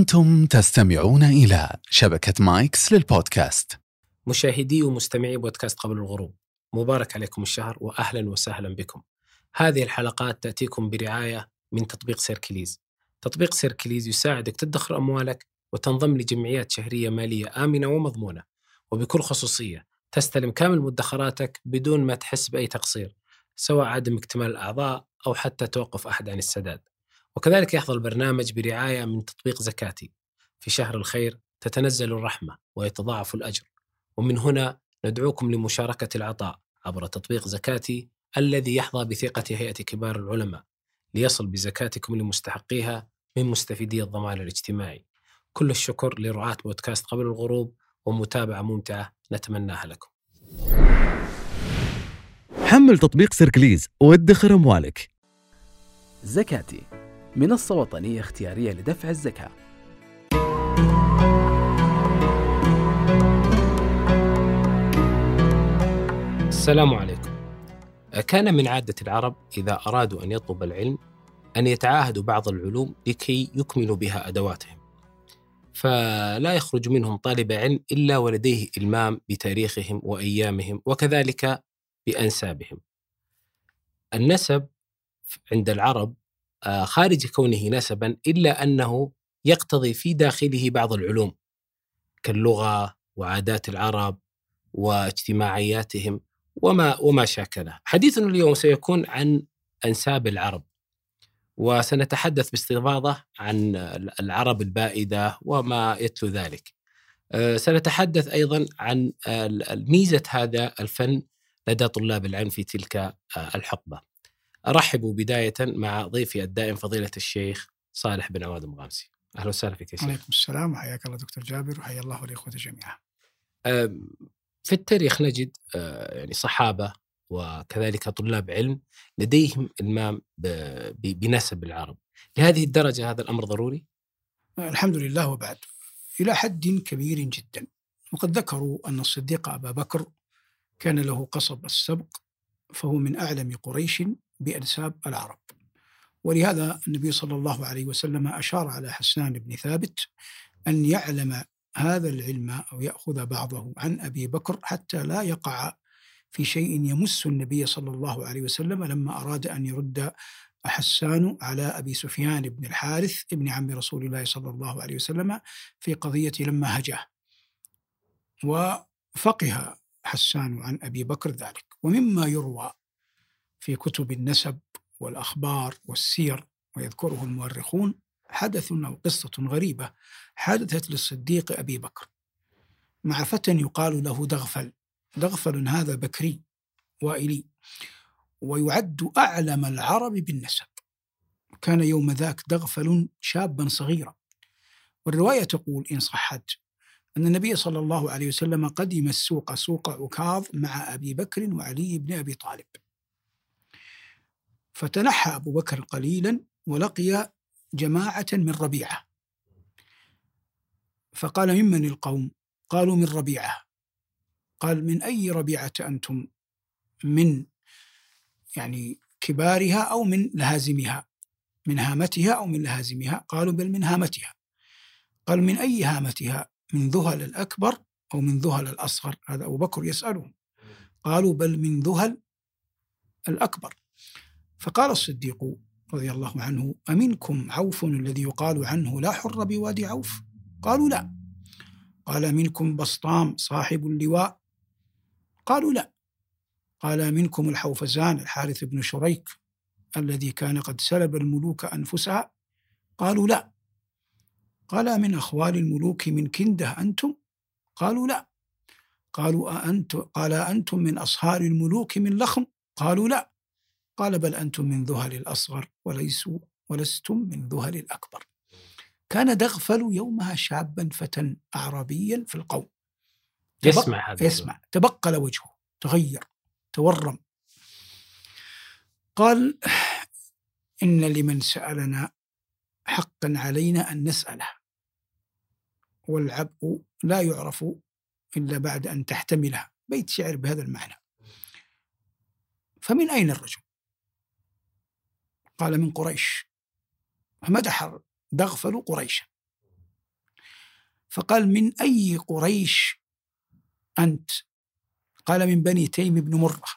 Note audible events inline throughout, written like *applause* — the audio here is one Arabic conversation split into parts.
أنتم تستمعون إلى شبكة مايكس للبودكاست. مشاهدي ومستمعي بودكاست قبل الغروب مبارك عليكم الشهر وأهلا وسهلا بكم. هذه الحلقات تأتيكم برعاية من تطبيق Circlys. تطبيق Circlys يساعدك تدخر أموالك وتنضم لجمعيات شهرية مالية آمنة ومضمونة. وبكل خصوصية تستلم كامل مدخراتك بدون ما تحس بأي تقصير سواء عدم اكتمال الأعضاء أو حتى توقف أحد عن السداد. وكذلك يحظى البرنامج برعاية من تطبيق زكاتي. في شهر الخير تتنزل الرحمة ويتضاعف الأجر. ومن هنا ندعوكم لمشاركة العطاء عبر تطبيق زكاتي الذي يحظى بثقة هيئة كبار العلماء ليصل بزكاتكم لمستحقيها من مستفيدي الضمان الاجتماعي. كل الشكر لرعاة بودكاست قبل الغروب ومتابعة ممتعة نتمناها لكم. حمل تطبيق سيركليز وادخر أموالك زكاتي. منصة وطنية اختيارية لدفع الزكاة. السلام عليكم. كان من عادة العرب إذا أرادوا أن يطلب العلم أن يتعاهدوا بعض العلوم لكي يكملوا بها أدواتهم. فلا يخرج منهم طالب علم إلا ولديه إلمام بتاريخهم وأيامهم وكذلك بأنسابهم. النسب عند العرب خارج كونه نسبا إلا أنه يقتضي في داخله بعض العلوم كاللغة وعادات العرب واجتماعياتهم وما وما شاكله. حديثنا اليوم سيكون عن أنساب العرب. وسنتحدث باستفاضة عن العرب البائدة وما يتلو ذلك. آه، سنتحدث أيضا عن ميزه هذا الفن لدى طلاب العلم في تلك آه، الحقبة. أرحب بداية مع ضيفي الدائم فضيلة الشيخ صالح بن عواد المغامسي. أهلا وسهلا فيك يا شيخ. وعليكم السلام وحياك الله دكتور جابر وحيا الله والاخوه جميعا. في التاريخ نجد يعني صحابة وكذلك طلاب علم لديهم المام بنسب العرب. لهذه الدرجة هذا الأمر ضروري؟ الحمد لله وبعد. إلى حد كبير جدا. وقد ذكروا أن الصديق أبا بكر كان له قصب السبق فهو من أعلم قريش بانساب العرب. ولهذا النبي صلى الله عليه وسلم أشار على حسان بن ثابت أن يعلم هذا العلم أو يأخذ بعضه عن أبي بكر حتى لا يقع في شيء يمس النبي صلى الله عليه وسلم لما أراد أن يرد حسان على أبي سفيان بن الحارث ابن عم رسول الله صلى الله عليه وسلم في قضية لما هجاه وفقه حسان عن أبي بكر ذلك ومما يروى في كتب النسب والأخبار والسير ويذكره المؤرخون حدث أو قصة غريبة حدثت للصديق أبي بكر. مع فتى يقال له دغفل دغفل هذا بكري وائلي ويعد أعلم العرب بالنسب. كان يوم ذاك دغفل شابا صغيرا. والرواية تقول إن صحت أن النبي صلى الله عليه وسلم قدم السوق سوق عكاظ مع أبي بكر وعلي بن أبي طالب. فتنحى أبو بكر قليلا ولقي جماعة من ربيعة. فقال ممن القوم؟ قالوا من ربيعة. قال من أي ربيعة أنتم؟ من يعني كبارها أو من لهازمها؟ من هامتها أو من لهازمها؟ قالوا بل من هامتها. قال من أي هامتها؟ من ذهل الأكبر أو من ذهل الأصغر؟ هذا أبو بكر يسألهم قالوا بل من ذهل الأكبر. فقال الصديق رضي الله عنه أمنكم عوف الذي يقال عنه لا حر بوادي عوف؟ قالوا لا. قال منكم بسطام صاحب اللواء؟ قالوا لا. قال منكم الحوفزان الحارث بن شريك الذي كان قد سلب الملوك أنفسها؟ قالوا لا. قال من أخوال الملوك من كنده أنتم؟ قالوا لا. قالوا أأنت قال أنتم من أصهار الملوك من لخم؟ قالوا لا. قال بل أنتم من ذهل الأصغر وليسوا ولستم من ذهل الأكبر. كان دغفل يومها شابا فتى أعرابيا في القوم. يسمع هذا يسمع. تبقل وجهه. تغير. تورم. قال إن لمن سألنا حقا علينا أن نسأله. والعبء لا يعرف إلا بعد أن تحتمله. بيت شعر بهذا المعنى. فمن أين الرجل؟ قال من قريش. فمدح دغفل قريشا فقال من أي قريش أنت؟ قال من بني تيم بن مرة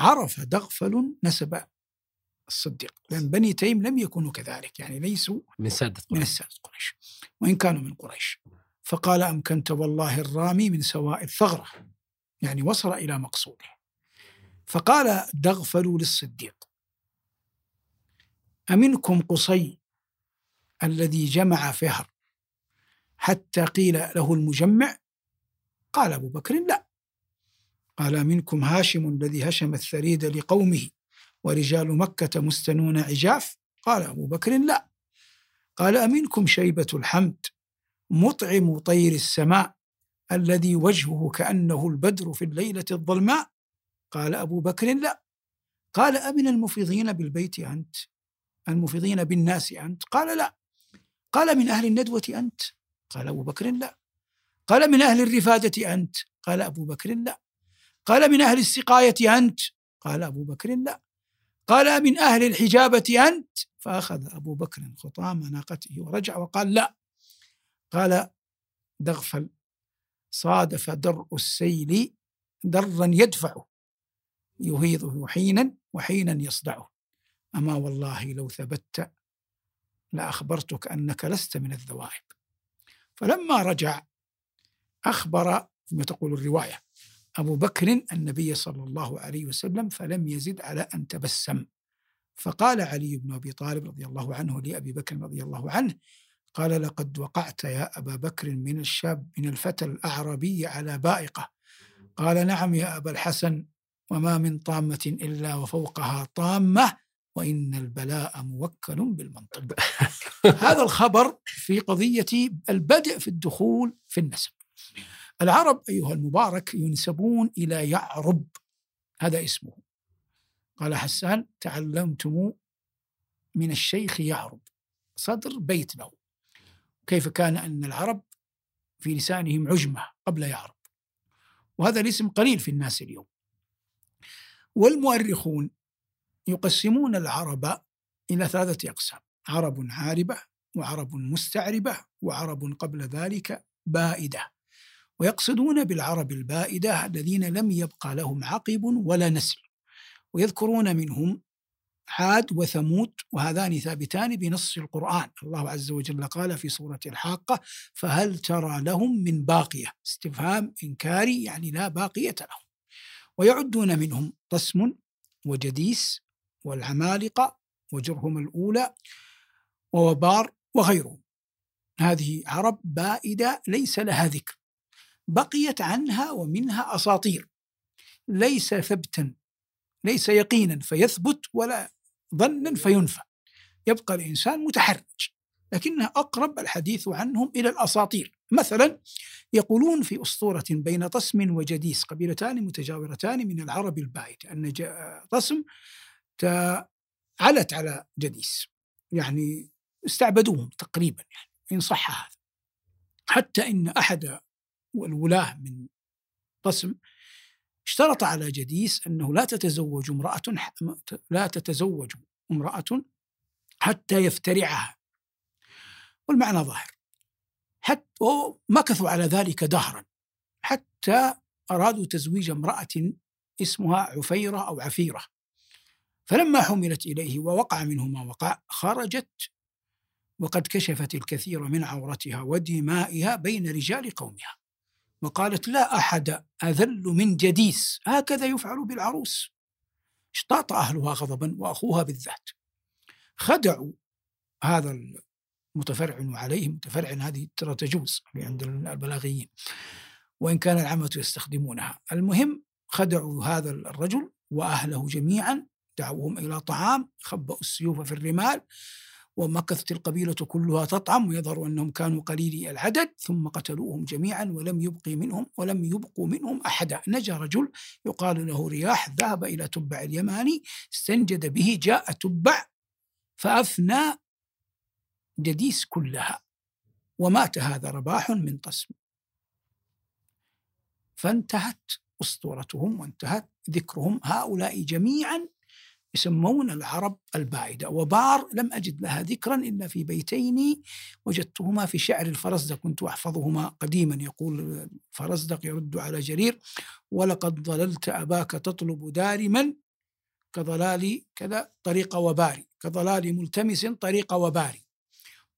عرف دغفل نسب الصديق. لأن بني تيم لم يكونوا كذلك يعني ليسوا من سادة من قريش. السادة قريش. وإن كانوا من قريش. فقال أمكنت والله الرامي من سواء الثغرة. يعني وصل إلى مقصوده. فقال دغفل للصديق. أمنكم قصي الذي جمع فهر حتى قيل له المجمع قال أبو بكر لا. قال منكم هاشم الذي هشم الثريد لقومه ورجال مكة مستنون عجاف قال أبو بكر لا. قال أمنكم شيبة الحمد مطعم طير السماء الذي وجهه كأنه البدر في الليلة الظلماء؟ قال أبو بكر لا. قال أمن المفيضين بالبيت أنت؟ المفيضين بالناس أنت؟ قال لا. قال من أهل الندوة أنت؟ قال أبو بكر لا. قال من أهل الرفادة أنت؟ قال أبو بكر لا. قال من أهل السقاية أنت؟ قال أبو بكر لا. قال من أهل الحجابة أنت؟ فأخذ أبو بكر خطام ناقته ورجع وقال لا. قال دغفل صادف درء السيل درا يدفعه يهيضه حينا وحينا يصدعه. أما والله لو ثبت لأخبرتك أنك لست من الذوائب. فلما رجع أخبر كما تقول الرواية أبو بكر النبي صلى الله عليه وسلم فلم يزد على أن تبسم. فقال علي بن أبي طالب رضي الله عنه لأبي بكر رضي الله عنه قال لقد وقعت يا أبا بكر من الشاب من الفتى الأعرابي على بائقة. قال نعم يا أبا الحسن وما من طامة إلا وفوقها طامة وإن البلاء موكل بالمنطق. هذا الخبر في قضية البدء في الدخول في النسب. العرب أيها المبارك ينسبون إلى يعرب. هذا اسمه. قال حسان تعلمتم من الشيخ يعرب. صدر بيت له كيف كان أن العرب في لسانهم عجمة قبل يعرب. وهذا الاسم قليل في الناس اليوم. والمؤرخون يقسمون العرب إلى ثلاثة أقسام عرب عاربة وعرب مستعربة وعرب قبل ذلك بائدة. ويقصدون بالعرب البائدة الذين لم يبقى لهم عقب ولا نسل. ويذكرون منهم عاد وثمود وهذان ثابتان بنص القرآن. الله عز وجل قال في سورة الحاقة فهل ترى لهم من باقية؟ استفهام إنكاري يعني لا باقية لهم. ويعدون منهم طسم وجديس والعمالقة وجرهم الأولى ووبار وغيرهم هذه عرب بائدة ليس لها ذكر. بقيت عنها ومنها أساطير. ليس ثبتا ليس يقينا فيثبت ولا ظنا فينفى. يبقى الإنسان متحرج لكنها أقرب الحديث عنهم إلى الأساطير. مثلا يقولون في أسطورة بين طسم وجديس قبيلتان متجاورتان من العرب البائد أن طسم علت على جديس. يعني استعبدوهم تقريبا يعني إن صح هذا. حتى إن أحد الولاة من قسم اشترط على جديس أنه لا تتزوج امرأة لا تتزوج امرأة حتى يفترعها. والمعنى ظاهر. حتى مكثوا على ذلك دهرا. حتى أرادوا تزويج امرأة اسمها عفيرة أو عفيرة. فلما حملت إليه ووقع منه ما وقع خرجت. وقد كشفت الكثير من عورتها ودمائها بين رجال قومها. وقالت لا أحد أذل من جديس. هكذا يفعل بالعروس. اشتاط أهلها غضبا وأخوها بالذات. خدعوا هذا المتفرع عليه متفرع هذه ترى تجوز عند البلاغيين. وإن كان العامة يستخدمونها. المهم خدعوا هذا الرجل وأهله جميعا. دعوهم إلى طعام خبأوا السيوف في الرمال ومكثت القبيلة كلها تطعم ويظهر أنهم كانوا قليلي العدد ثم قتلوهم جميعا ولم يبقي منهم ولم يبقوا منهم أحدا. نجا رجل يقال له رياح ذهب إلى تبع اليماني استنجد به جاء تبع فأفنى جديس كلها ومات هذا رباح من قسم فانتهت أسطورتهم وانتهت ذكرهم هؤلاء جميعا. يسمون العرب البائدة وبار لم أجد لها ذكرا إلا في بيتين وجدتهما في شعر الفرزدق. كنت أحفظهما قديما يقول الفرزدق يرد على جرير. ولقد ضللت أباك تطلب دارما كضلال كذا طريق وباري. كضلال ملتمس طريق وباري.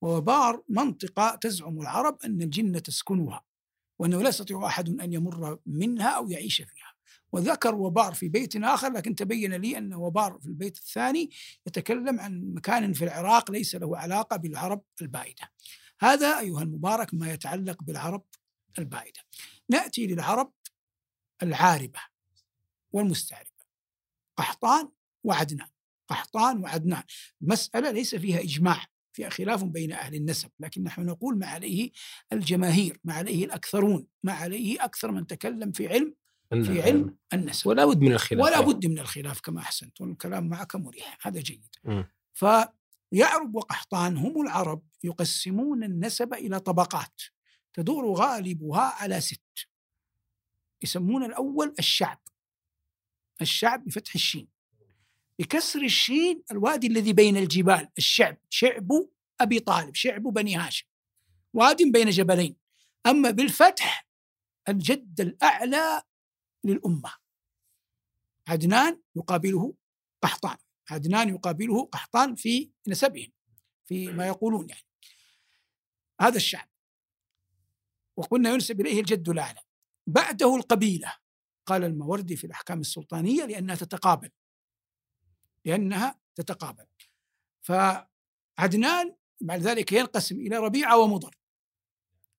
وبار منطقة تزعم العرب أن الجن تسكنها وأنه لا يستطيع أحد أن يمر منها أو يعيش فيها. وذكر وبار في بيت آخر لكن تبين لي أن وبار في البيت الثاني يتكلم عن مكان في العراق ليس له علاقة بالعرب البائدة هذا أيها المبارك ما يتعلق بالعرب البائدة نأتي للعرب العاربة والمستعربة. قحطان وعدنان. قحطان وعدنان. المسألة ليس فيها إجماع فيها خلاف بين أهل النسب لكن نحن نقول ما عليه الجماهير ما عليه الأكثرون ما عليه أكثر من تكلم في علم في علم النسب. ولا بد من الخلاف ولا بد من الخلاف كما أحسنت والكلام معك مريح هذا جيد. م. فيعرب وقحطان هم العرب يقسمون النسب إلى طبقات تدور غالبها على ست. يسمون الأول الشعب. الشعب بفتح الشين. بكسر الشين الوادي الذي بين الجبال الشعب شعب أبي طالب شعب بني هاشم. واد بين جبلين. أما بالفتح الجد الأعلى للأمة. عدنان يقابله قحطان. عدنان يقابله قحطان في نسبهم في ما يقولون يعني. هذا الشعب. وقلنا ينسب إليه الجد الأعلى. بعده القبيلة. قال الموردي في الأحكام السلطانية لأنها تتقابل. لأنها تتقابل. فعدنان بعد ذلك ينقسم إلى ربيعة ومضر.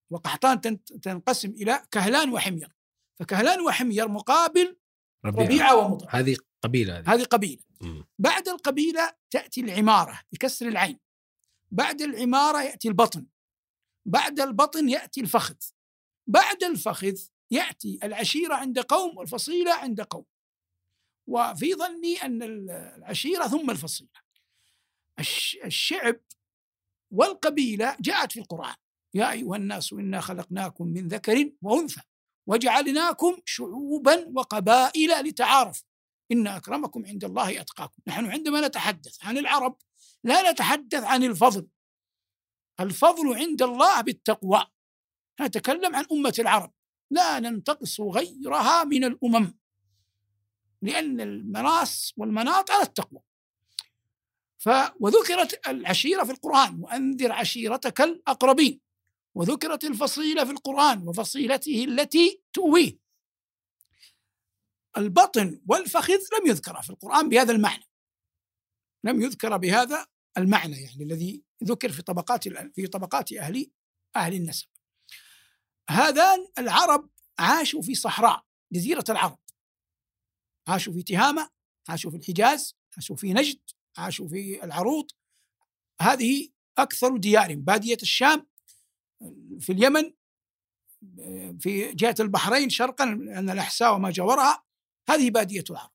وقحطان تنقسم إلى كهلان وحمير. فكهلان وحمير مقابل ربيعة, ربيعة ومضر هذه قبيلة هذه, هذه قبيلة. م. بعد القبيلة تأتي العمارة بكسر العين. بعد العمارة يأتي البطن. بعد البطن يأتي الفخذ. بعد الفخذ يأتي العشيرة عند قوم والفصيلة عند قوم. وفي ظني أن العشيرة ثم الفصيلة. الشعب والقبيلة جاءت في القرآن. يا أيها الناس إنا خلقناكم من ذكر وأنثى. وجعلناكم شعوبا وقبائل لتعارفوا إن أكرمكم عند الله أتقاكم. نحن عندما نتحدث عن العرب لا نتحدث عن الفضل. الفضل عند الله بالتقوى. نتكلم عن أمة العرب. لا ننتقص غيرها من الأمم. لأن المناص والمناط على التقوى. ف وذكرت العشيرة في القرآن. وأنذر عشيرتك الأقربين. وذكرت الفصيلة في القرآن وفصيلته التي تؤويه البطن والفخذ لم يذكر في القرآن بهذا المعنى. لم يذكر بهذا المعنى يعني الذي ذكر في طبقات في طبقات أهل أهل النسب. هذان العرب عاشوا في صحراء جزيرة العرب. عاشوا في تهامة عاشوا في الحجاز عاشوا في نجد عاشوا في العروض. هذه أكثر ديارهم بادية الشام في اليمن في جهة البحرين شرقا أن الأحساء وما جاورها هذه بادية العرب.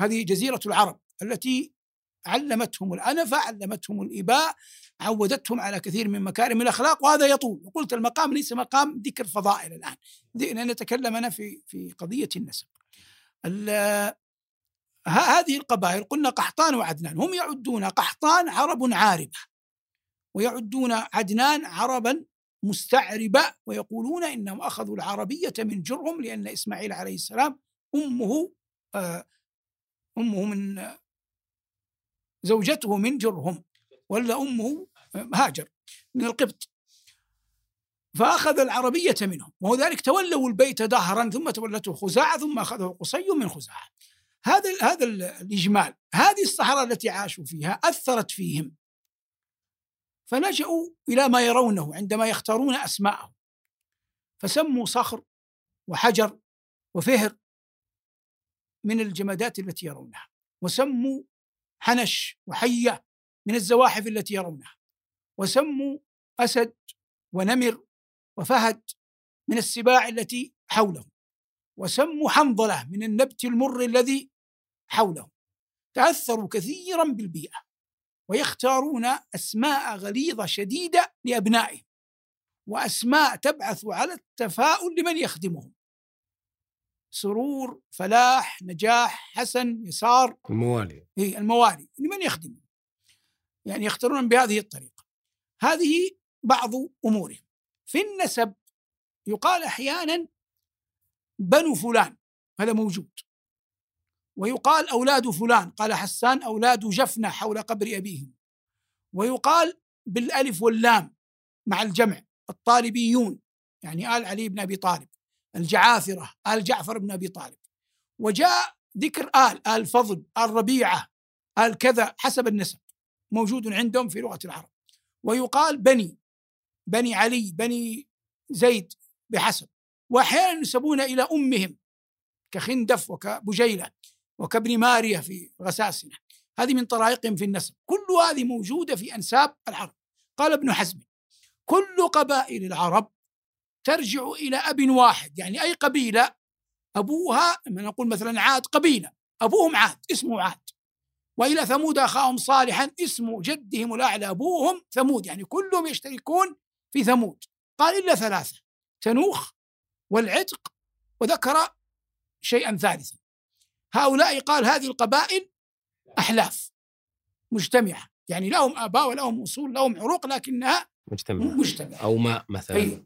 هذه جزيرة العرب التي علمتهم الأنفة علمتهم الإباء عودتهم على كثير من مكارم الأخلاق وهذا يطول. وقلت المقام ليس مقام ذكر فضائل الآن. نتكلم أنا في في قضية النسب. هذه القبائل قلنا قحطان وعدنان هم يعدون قحطان عرب عاربة ويعدون عدنان عربا مستعربة ويقولون إنهم أخذوا العربية من جرهم لأن إسماعيل عليه السلام أمه آه، أمه من زوجته من جرهم ولا أمه هاجر من القبط. فأخذ العربية منهم وهو ذلك تولوا البيت دهرا ثم تولته خزاعة ثم أخذه قصي من خزاعة. هذا هذا الإجمال هذه الصحراء التي عاشوا فيها أثرت فيهم. فلجأوا إلى ما يرونه عندما يختارون أسماءهم. فسموا صخر وحجر وفهر من الجمادات التي يرونها وسموا حنش وحية من الزواحف التي يرونها وسموا أسد ونمر وفهد من السباع التي حولهم وسموا حنظلة من النبت المر الذي حولهم. تأثروا كثيرا بالبيئة. ويختارون أسماء غليظة شديدة لأبنائهم وأسماء تبعث على التفاؤل لمن يخدمهم. سرور فلاح نجاح حسن يسار الموالي. هي الموالي لمن يخدم يعني يختارون بهذه الطريقة. هذه بعض أمورهم. في النسب يقال أحيانا بنو فلان هذا موجود. ويقال أولاد فلان قال حسان أولاد جفنة حول قبر أبيهم. ويقال بالألف واللام مع الجمع الطالبيون يعني آل علي بن أبي طالب الجعافرة آل جعفر بن أبي طالب. وجاء ذكر آل آل فضل آل ربيعة آل كذا حسب النسب موجود عندهم في لغة العرب. ويقال بني بني علي بني زيد بحسب. وأحيانا ينسبون إلى أمهم كخندف وكبجيلة. وكابن مارية في غساسنة هذه من طرائقهم في النسب. كل هذه موجودة في أنساب العرب. قال ابن حزم كل قبائل العرب ترجع إلى أب واحد يعني أي قبيلة أبوها نقول مثلا عاد قبيلة. أبوهم عاد اسمه عاد. وإلى ثمود أخاهم صالحا اسم جدهم الأعلى أبوهم ثمود. يعني كلهم يشتركون في ثمود. قال إلا ثلاثة تنوخ والعتق وذكر شيئا ثالثا. هؤلاء قال هذه القبائل أحلاف مجتمعة. يعني لهم آباء ولهم أصول لهم عروق لكنها مجتمع مجتمعة. أو ماء مثلا. أي.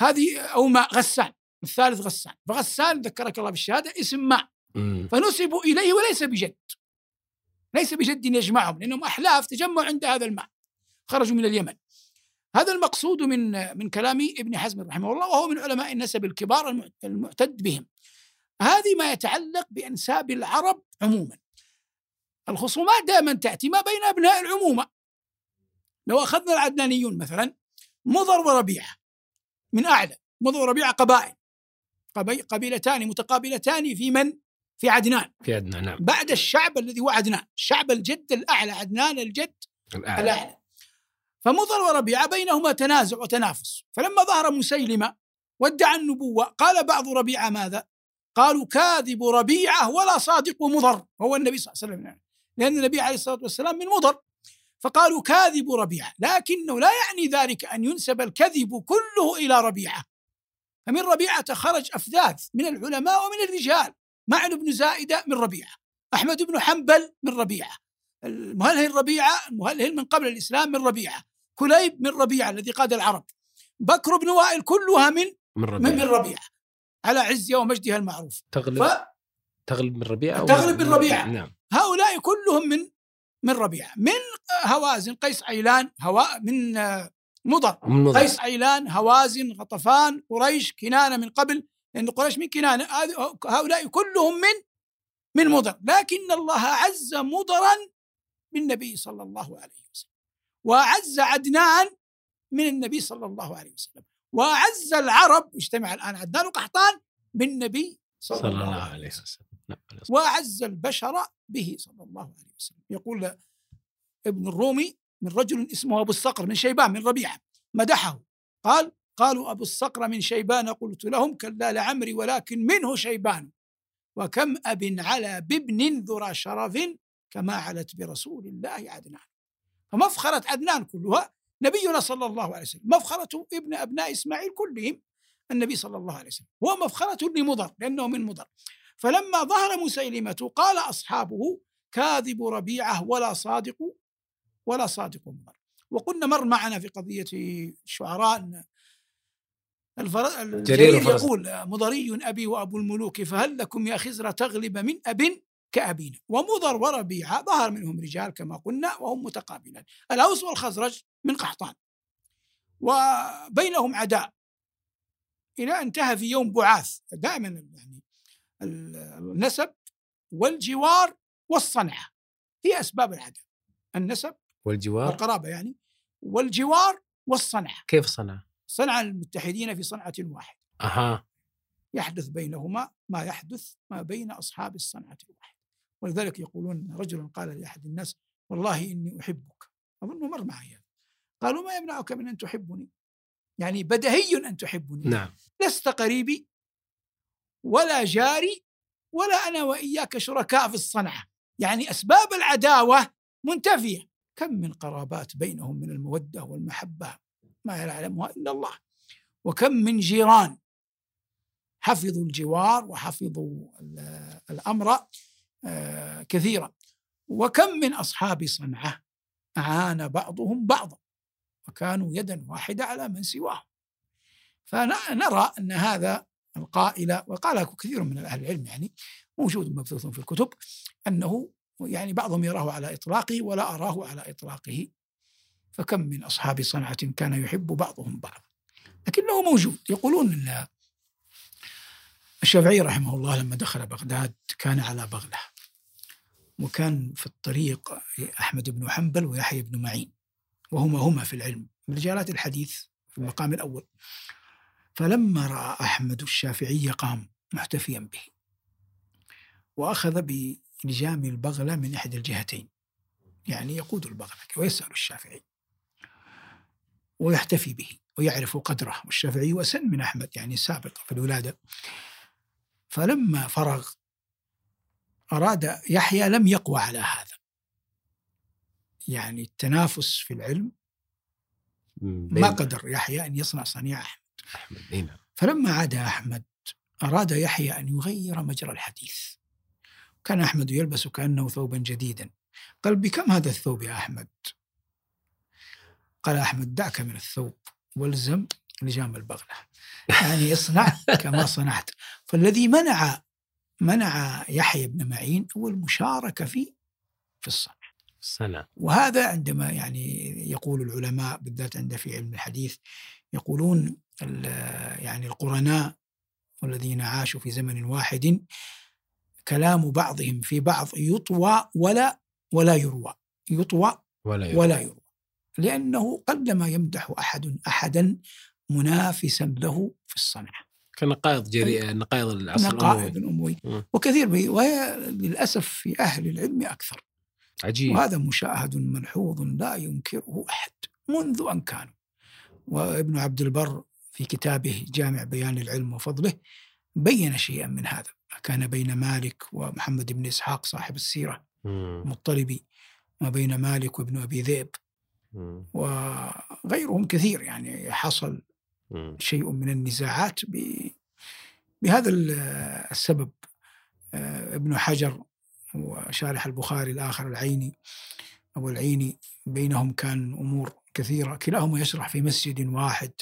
هذه أو ماء غسان الثالث غسان. فغسان ذكرك الله بالشهادة اسم ماء مم. فنسبوا إليه وليس بجد. ليس بجد يجمعهم لأنهم أحلاف تجمعوا عند هذا الماء. خرجوا من اليمن. هذا المقصود من من كلام ابن حزم رحمه الله وهو من علماء النسب الكبار المع- المعتد بهم. هذه ما يتعلق بأنساب العرب عموما. الخصومات دائما تأتي ما بين أبناء العمومة. لو أخذنا العدنانيون مثلا مضر وربيعة من أعلى مضر وربيعة قبائل. قبي- قبيلتان متقابلتان في من؟ في عدنان. في عندنا نعم. بعد الشعب الذي هو عدنان. الشعب الجد الأعلى عدنان الجد الأعلى. الأعلى. فمضر وربيعة بينهما تنازع وتنافس. فلما ظهر مسيلمة وادعى النبوة قال بعض ربيعة ماذا؟ قالوا كاذب ربيعة ولا صادق مضر. هو النبي صلى الله عليه وسلم لأن النبي عليه الصلاة والسلام من مضر. فقالوا كاذب ربيعة. لكنه لا يعني ذلك أن ينسب الكذب كله إلى ربيعة. فمن ربيعة خرج أفذاذ من العلماء ومن الرجال. معن بن زائدة من ربيعة. أحمد بن حنبل من ربيعة. المهلهل ربيعة المهلهل من قبل الإسلام من ربيعة. كليب من ربيعة الذي قاد العرب. بكر بن وائل كلها من من من, ربيعة. من ربيعة. على عزها ومجدها المعروف. تغلب تغلب من ربيعة تغلب من ربيعة. نعم. فهؤلاء كلهم من من ربيعة من هوازن قيس عيلان هواء من آه، مضر. من مضر. قيس عيلان هوازن غطفان قريش كنانة من قبل. لأن قريش من كنانة. هؤلاء كلهم من من مضر. لكن الله عز مضرا بالنبي صلى الله عليه وسلم. وأعز عدنان من النبي صلى الله عليه وسلم. وأعز العرب اجتمع الآن عدنان وقحطان بالنبي صلى, صلى الله عليه وسلم. نعم وأعز البشر به صلى الله عليه وسلم. يقول ابن الرومي من رجل اسمه أبو الصقر من شيبان من ربيعة مدحه قال قالوا أبو الصقر من شيبان قلت لهم كلا لعمري ولكن منه شيبان. وكم أب على بابن ذرى شرف كما علت برسول الله عدنان. فمفخرة عدنان كلها نبينا صلى الله عليه وسلم. مفخرة ابن أبناء إسماعيل كلهم النبي صلى الله عليه وسلم. هو مفخرة لمضر لأنه من مضر. فلما ظهر مسيلمة قال أصحابه كاذب ربيعة ولا صادق ولا صادق مضر. وقلنا مر معنا في قضية الشعراء أن الفر... جرير الجرير. يقول مضري أبي وأبو الملوك فهل لكم يا خزر تغلب من أب كأبينا. ومضر وربيعة ظهر منهم رجال كما قلنا وهم متقابلان. الأوس والخزرج من قحطان. وبينهم عداء. إلى أن انتهى في يوم بعاث. دائما يعني النسب والجوار والصنعة. هي أسباب العداء. النسب والجوار؟ القرابة يعني. والجوار والصنعة. كيف صنع؟ صنع المتحدين في صنعة واحدة. أها. يحدث بينهما ما يحدث ما بين أصحاب الصنعة الواحدة. ولذلك يقولون رجل قال لأحد الناس والله إني أحبك. أظنه مر معي. قالوا ما يمنعك من أن تحبني؟ يعني بدهي أن تحبني. نعم. لست قريبي ولا جاري ولا أنا وإياك شركاء في الصنعة. يعني أسباب العداوة منتفية. كم من قرابات بينهم من المودة والمحبة ما يعلمها إلا الله. وكم من جيران حفظوا الجوار وحفظوا ال- الأمر كثيرا. وكم من أصحاب صنعة أعان بعضهم بعضا وكانوا يدا واحدة على من سواهم. فنرى أن هذا القائل وقاله كثير من أهل العلم يعني موجود مبثوث في الكتب أنه يعني بعضهم يراه على إطلاقه ولا أراه على إطلاقه. فكم من أصحاب صنعة كان يحب بعضهم بعضا. لكنه موجود. يقولون أن الشافعي رحمه الله لما دخل بغداد كان على بغلة. وكان في الطريق أحمد بن حنبل ويحيى بن معين وهما هما في العلم من رجالات الحديث في المقام الأول. فلما رأى أحمد الشافعي قام محتفيا به وأخذ بلجام البغلة من إحدى الجهتين يعني يقود البغلة ويسأل الشافعي ويحتفي به ويعرف قدره. والشافعي وسن من أحمد يعني سابق في الولادة. فلما فرغ أراد يحيى لم يقوى على هذا. يعني التنافس في العلم ما قدر يحيى أن يصنع صنيع أحمد. أحمد نعم. فلما عاد أحمد أراد يحيى أن يغير مجرى الحديث. كان أحمد يلبس كأنه ثوبا جديدا. قال بكم هذا الثوب يا أحمد؟ قال أحمد دعك من الثوب. والزم لجام البغلة. يعني اصنع *laughs* كما صنعت. فالذي منع منع يحيى بن معين هو المشاركة في في الصنع السنة وهذا عندما يعني يقول العلماء بالذات عند في علم الحديث يقولون ال- يعني القرناء والذين عاشوا في زمن واحد كلام بعضهم في بعض يطوى ولا ولا يروى. يطوى ولا يروى. ولا يروى. لأنه قلما يمدح أحد أحدا منافسا له في الصنعة كنقائض جري نقائض العصر نقائض مم. وكثير به وللأسف في أهل العلم أكثر عجيب وهذا مشاهد ملحوظ لا ينكره أحد منذ أن كانوا وابن عبد البر في كتابه جامع بيان العلم وفضله بين شيئا من هذا كان بين مالك ومحمد بن إسحاق صاحب السيرة مم. المطلبي ما بين مالك وابن أبي ذئب. وغيرهم كثير يعني حصل. شيء من النزاعات بهذا ال- السبب. آه، ابن حجر وشارح البخاري الآخر العيني أو العيني بينهم كان أمور كثيرة. كلاهما يشرح في مسجد واحد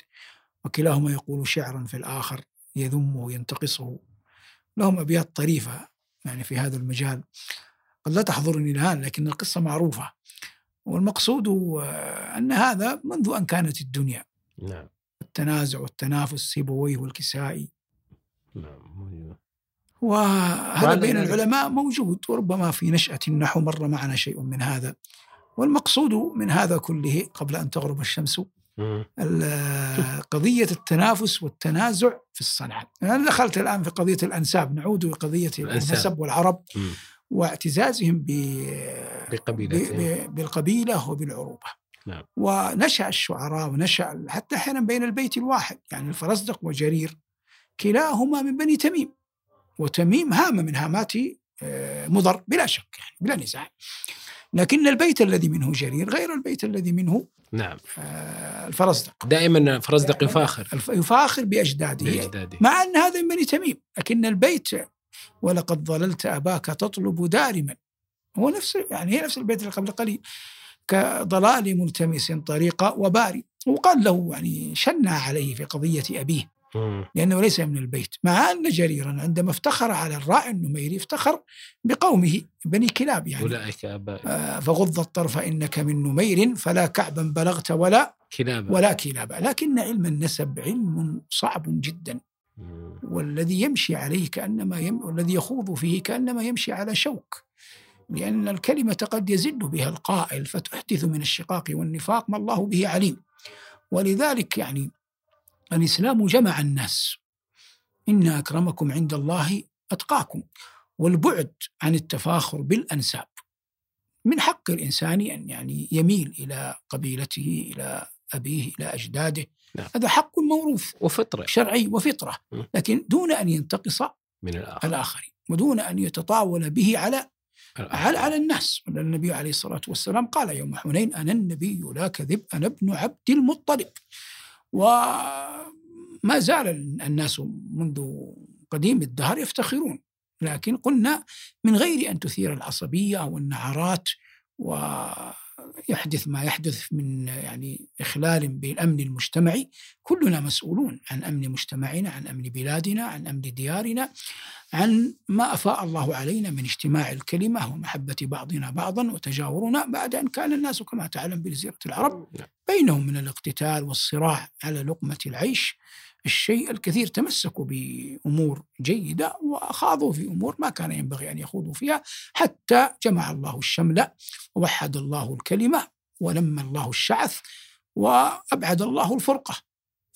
وكلاهما يقول شعرا في الآخر يذمه وينتقصه لهم أبيات طريفة يعني في هذا المجال. قد لا تحضرني الآن لكن القصة معروفة. والمقصود أن هذا منذ أن كانت الدنيا. نعم. التنازع والتنافس سيبويه والكسائي نعم. وهذا بين العلماء موجود وربما في نشأة النحو مر معنا شيء من هذا والمقصود من هذا كله قبل أن تغرب الشمس قضية التنافس والتنازع في الصنعة أنا دخلت الآن في قضية الأنساب نعود لقضية الأنساب. النسب والعرب. واعتزازهم. بالقبيلة وبالعروبة نعم. ونشأ الشعراء ونشأ حتى أحيانا بين البيت الواحد يعني الفرزدق وجرير كلاهما من بني تميم وتميم هامة من هامات آه، مضر بلا شك يعني بلا نزاع. لكن البيت الذي منه جرير غير البيت الذي منه نعم. آه، الفرزدق. دائما فرزدق يفاخر. يفاخر بأجداده. بأجداده. مع أن هذا من بني تميم لكن البيت ولقد ظللت أباك تطلب دارما. هو نفس يعني هي نفس البيت اللي قبل قليل. كضلال ملتمس طريقا وباري. وقال له يعني شنع عليه في قضية أبيه. لأنه ليس من البيت. مع أن جريرا عندما افتخر على الراعي النميري افتخر بقومه بني كلاب يعني. أولئك آبائي. آه، فغض الطرف إنك من نمير فلا كعبا بلغت ولا كلابا. ولا كلابا. لكن علم النسب علم صعب جدا. والذي يمشي عليه كأنما يم... والذي يخوض فيه كأنما يمشي على شوك. لأن الكلمة قد يزل بها القائل فتحدث من الشقاق والنفاق ما الله به عليم. ولذلك يعني الإسلام جمع الناس. إن أكرمكم عند الله أتقاكم. والبعد عن التفاخر بالأنساب. من حق الإنسان أن يعني يميل إلى قبيلته إلى أبيه إلى أجداده. نعم. هذا حق موروث. وفطرة. شرعي وفطرة. لكن دون أن ينتقص من الآخر. الآخرين. ودون أن يتطاول به على على على الناس؟ النبي عليه الصلاة والسلام قال يوم حنين أنا النبي لا كذب أنا ابن عبد المطلب. وما زال الناس منذ قديم الدهر يفتخرون. لكن قلنا من غير أن تثير العصبية والنعرات ويحدث ما يحدث من يعني إخلال بالأمن المجتمعي كلنا مسؤولون عن أمن مجتمعنا عن أمن بلادنا عن أمن ديارنا عن ما أفاء الله علينا من اجتماع الكلمة ومحبة بعضنا بعضا وتجاورنا بعد أن كان الناس كما تعلم بجزيرة العرب بينهم من الاقتتال والصراع على لقمة العيش الشيء الكثير تمسكوا بأمور جيدة وخاضوا في أمور ما كان ينبغي أن يخوضوا فيها حتى جمع الله الشمل ووحد الله الكلمة ولم الله الشعث وأبعد الله الفرقة.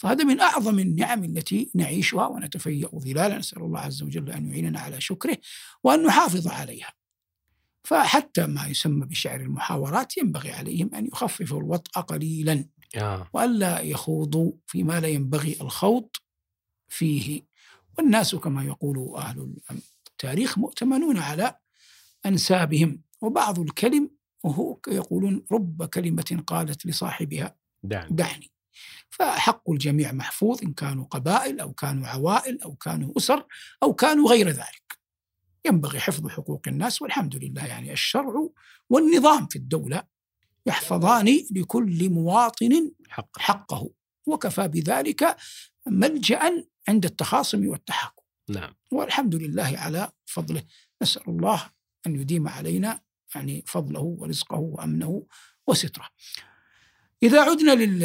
فهذا من أعظم النعم التي نعيشها ونتفيأ ظلالها نسأل الله عز وجل أن يعيننا على شكره وأن نحافظ عليها. فحتى ما يسمى بشعر المحاورات ينبغي عليهم أن يخففوا الوطأ قليلا. وألا يخوضوا فيما لا ينبغي الخوض فيه. والناس كما يقول أهل التاريخ مؤتمنون على أنسابهم. وبعض الكلم وهو يقولون رب كلمة قالت لصاحبها دعني. دعني. فحق الجميع محفوظ إن كانوا قبائل أو كانوا عوائل أو كانوا أسر أو كانوا غير ذلك. ينبغي حفظ حقوق الناس والحمد لله يعني الشرع والنظام في الدولة يحفظان لكل مواطن حق حقه وكفى بذلك ملجأ عند التخاصم والتحاكم. نعم. والحمد لله على فضله. نسأل الله أن يديم علينا يعني فضله ورزقه وأمنه وستره. إذا عدنا لل...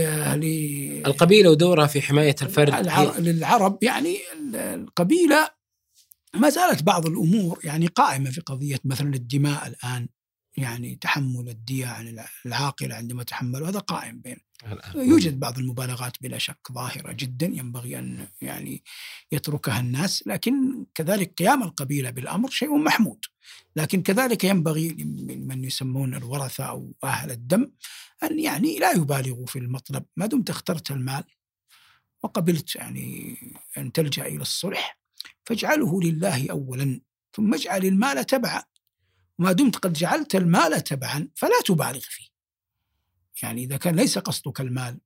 القبيلة ودورها في حماية الفرد. العر... للعرب يعني القبيلة ما زالت بعض الأمور يعني قائمة في قضية مثلا الدماء الآن يعني تحمل الدية عن العاقل عندما تحمل هذا قائم بين يوجد بعض المبالغات بلا شك ظاهرة جدا ينبغي أن يعني يتركها الناس لكن كذلك قيام القبيلة بالأمر شيء محمود. لكن كذلك ينبغي لمن يسمون الورثة أو أهل الدم أن يعني لا يبالغوا في المطلب. ما دمت اخترت المال وقبلت يعني أن تلجأ إلى الصلح فاجعله لله أولا ثم اجعل المال تبعا. ما دمت قد جعلت المال تبعا فلا تبالغ فيه. يعني إذا كان ليس قصدك المال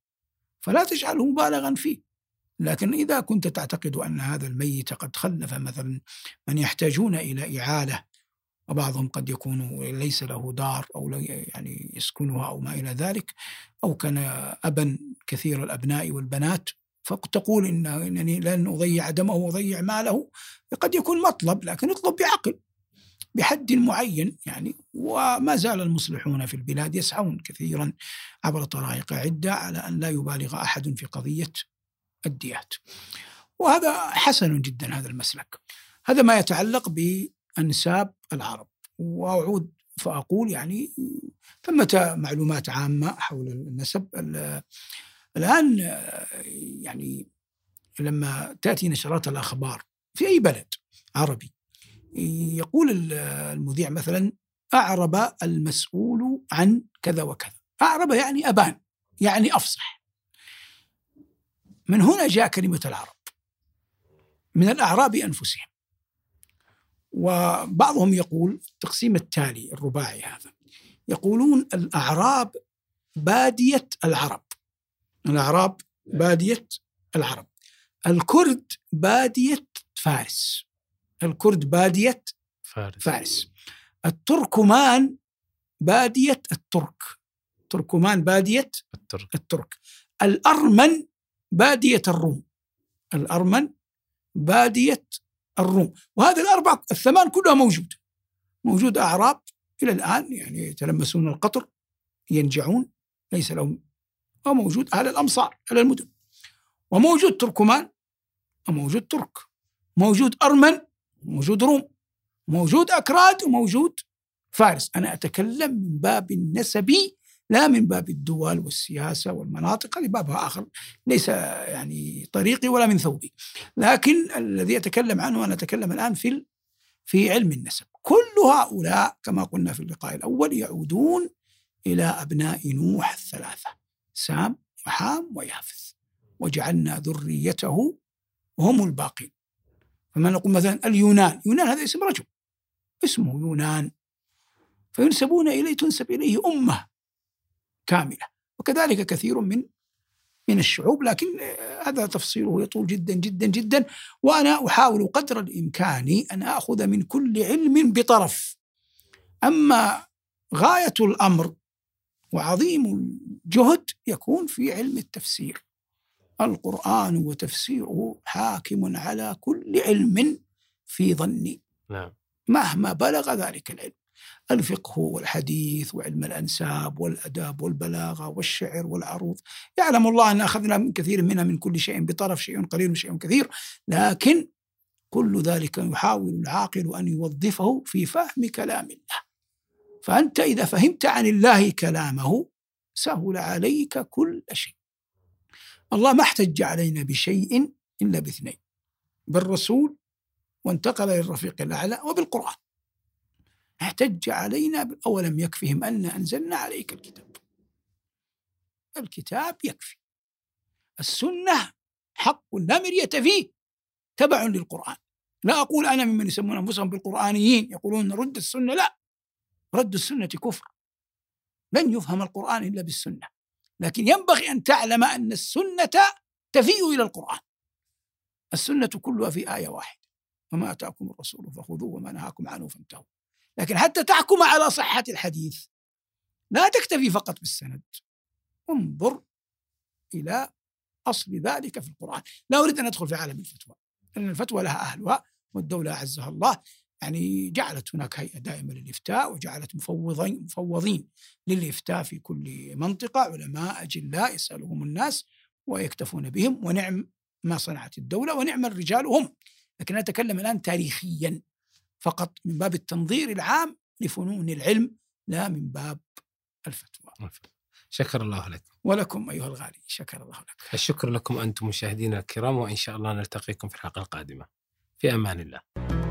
فلا تجعله مبالغا فيه. لكن إذا كنت تعتقد أن هذا الميت قد خلف مثلا من يحتاجون إلى إعالة وبعضهم قد يكون ليس له دار أو يعني يسكنها أو ما إلى ذلك أو كان أبا كثير الأبناء والبنات فتقول إن إنني لن أضيع دمه وأضيع ماله قد يكون مطلب لكن اطلب بعقل. بحد معين يعني وما زال المصلحون في البلاد يسعون كثيرا عبر طرائق عدة على أن لا يبالغ أحد في قضية الديات. وهذا حسن جدا هذا المسلك. هذا ما يتعلق بأنساب العرب. وأعود فأقول يعني ثمة معلومات عامة حول النسب. الآن يعني لما تأتي نشرات الأخبار في أي بلد عربي يقول المذيع مثلا أعرب المسؤول عن كذا وكذا. أعرب يعني أبان يعني أفصح. من هنا جاء كلمة العرب من الأعراب أنفسهم. وبعضهم يقول التقسيم التالي الرباعي هذا يقولون الأعراب بادية العرب. الأعراب بادية العرب. الكرد بادية فارس. الكرد بادية فارس. فارس. التركمان بادية الترك. تركمان بادية الترك. الترك. الأرمن بادية الروم. الأرمن بادية الروم. وهذه الأربع الثمان كلها موجودة موجود أعراب إلى الآن يعني يتلمسون القطر ينجعون ليس لهم. وموجود أهل الأمصار أهل المدن. وموجود تركمان وموجود ترك. موجود أرمن موجود روم موجود أكراد وموجود فارس. أنا أتكلم من باب النسبي لا من باب الدول والسياسة والمناطق هذه بابها آخر. ليس يعني طريقي ولا من ثوبي. لكن الذي أتكلم عنه أنا أتكلم الآن في في علم النسب. كل هؤلاء كما قلنا في اللقاء الأول يعودون إلى أبناء نوح الثلاثة سام وحام ويافث. وجعلنا ذريته هم الباقين. فما نقول مثلا اليونان. يونان هذا اسم رجل. اسمه يونان. فينسبون إليه تنسب إليه أمة كاملة. وكذلك كثير من من الشعوب لكن هذا تفصيله يطول جدا جدا جدا. وأنا أحاول قدر الإمكان أن أخذ من كل علم بطرف. أما غاية الأمر وعظيم الجهد يكون في علم التفسير. القرآن وتفسيره حاكم على كل علم في ظني. نعم. مهما بلغ ذلك العلم. الفقه والحديث وعلم الأنساب والأداب والبلاغة والشعر والعروض. يعلم الله أن أخذنا من كثير منها من كل شيء بطرف شيء قليل وشيء كثير لكن كل ذلك يحاول العاقل أن يوظفه في فهم كلام الله. فأنت إذا فهمت عن الله كلامه سهل عليك كل شيء. الله ما احتج علينا بشيء إلا باثنين بالرسول وانتقل للرفيق الأعلى وبالقرآن. احتج علينا أولم يكفهم أن أنزلنا عليك الكتاب؟ الكتاب يكفي. السنة حق لا مرية فيه. تبع للقرآن. لا أقول أنا ممن يسمون أنفسهم بالقرآنيين يقولون رد السنة لا. رد السنة كفر. لن يفهم القرآن إلا بالسنة. لكن ينبغي أن تعلم أن السنة تفيء إلى القرآن. السنة كلها في آية واحدة. وما أتاكم الرسول فخذوه وما نهاكم عنه فانتهوا. لكن حتى تحكم على صحة الحديث لا تكتفي فقط بالسند. انظر إلى أصل ذلك في القرآن. لا أريد أن أدخل في عالم الفتوى لأن الفتوى لها أهلها والدولة أعزها الله. يعني جعلت هناك هيئة دائمة للإفتاء وجعلت مفوضين مفوضين للإفتاء في كل منطقة علماء أجلاء يسألهم الناس ويكتفون بهم ونعم ما صنعت الدولة ونعم الرجال هم. لكن أنا أتكلم الآن تاريخيا فقط من باب التنظير العام لفنون العلم لا من باب الفتوى. شكر الله لك. ولكم أيها الغالي شكر الله لك. الشكر لكم أنتم مشاهدينا الكرام وإن شاء الله نلتقيكم في الحلقة القادمة. في أمان الله.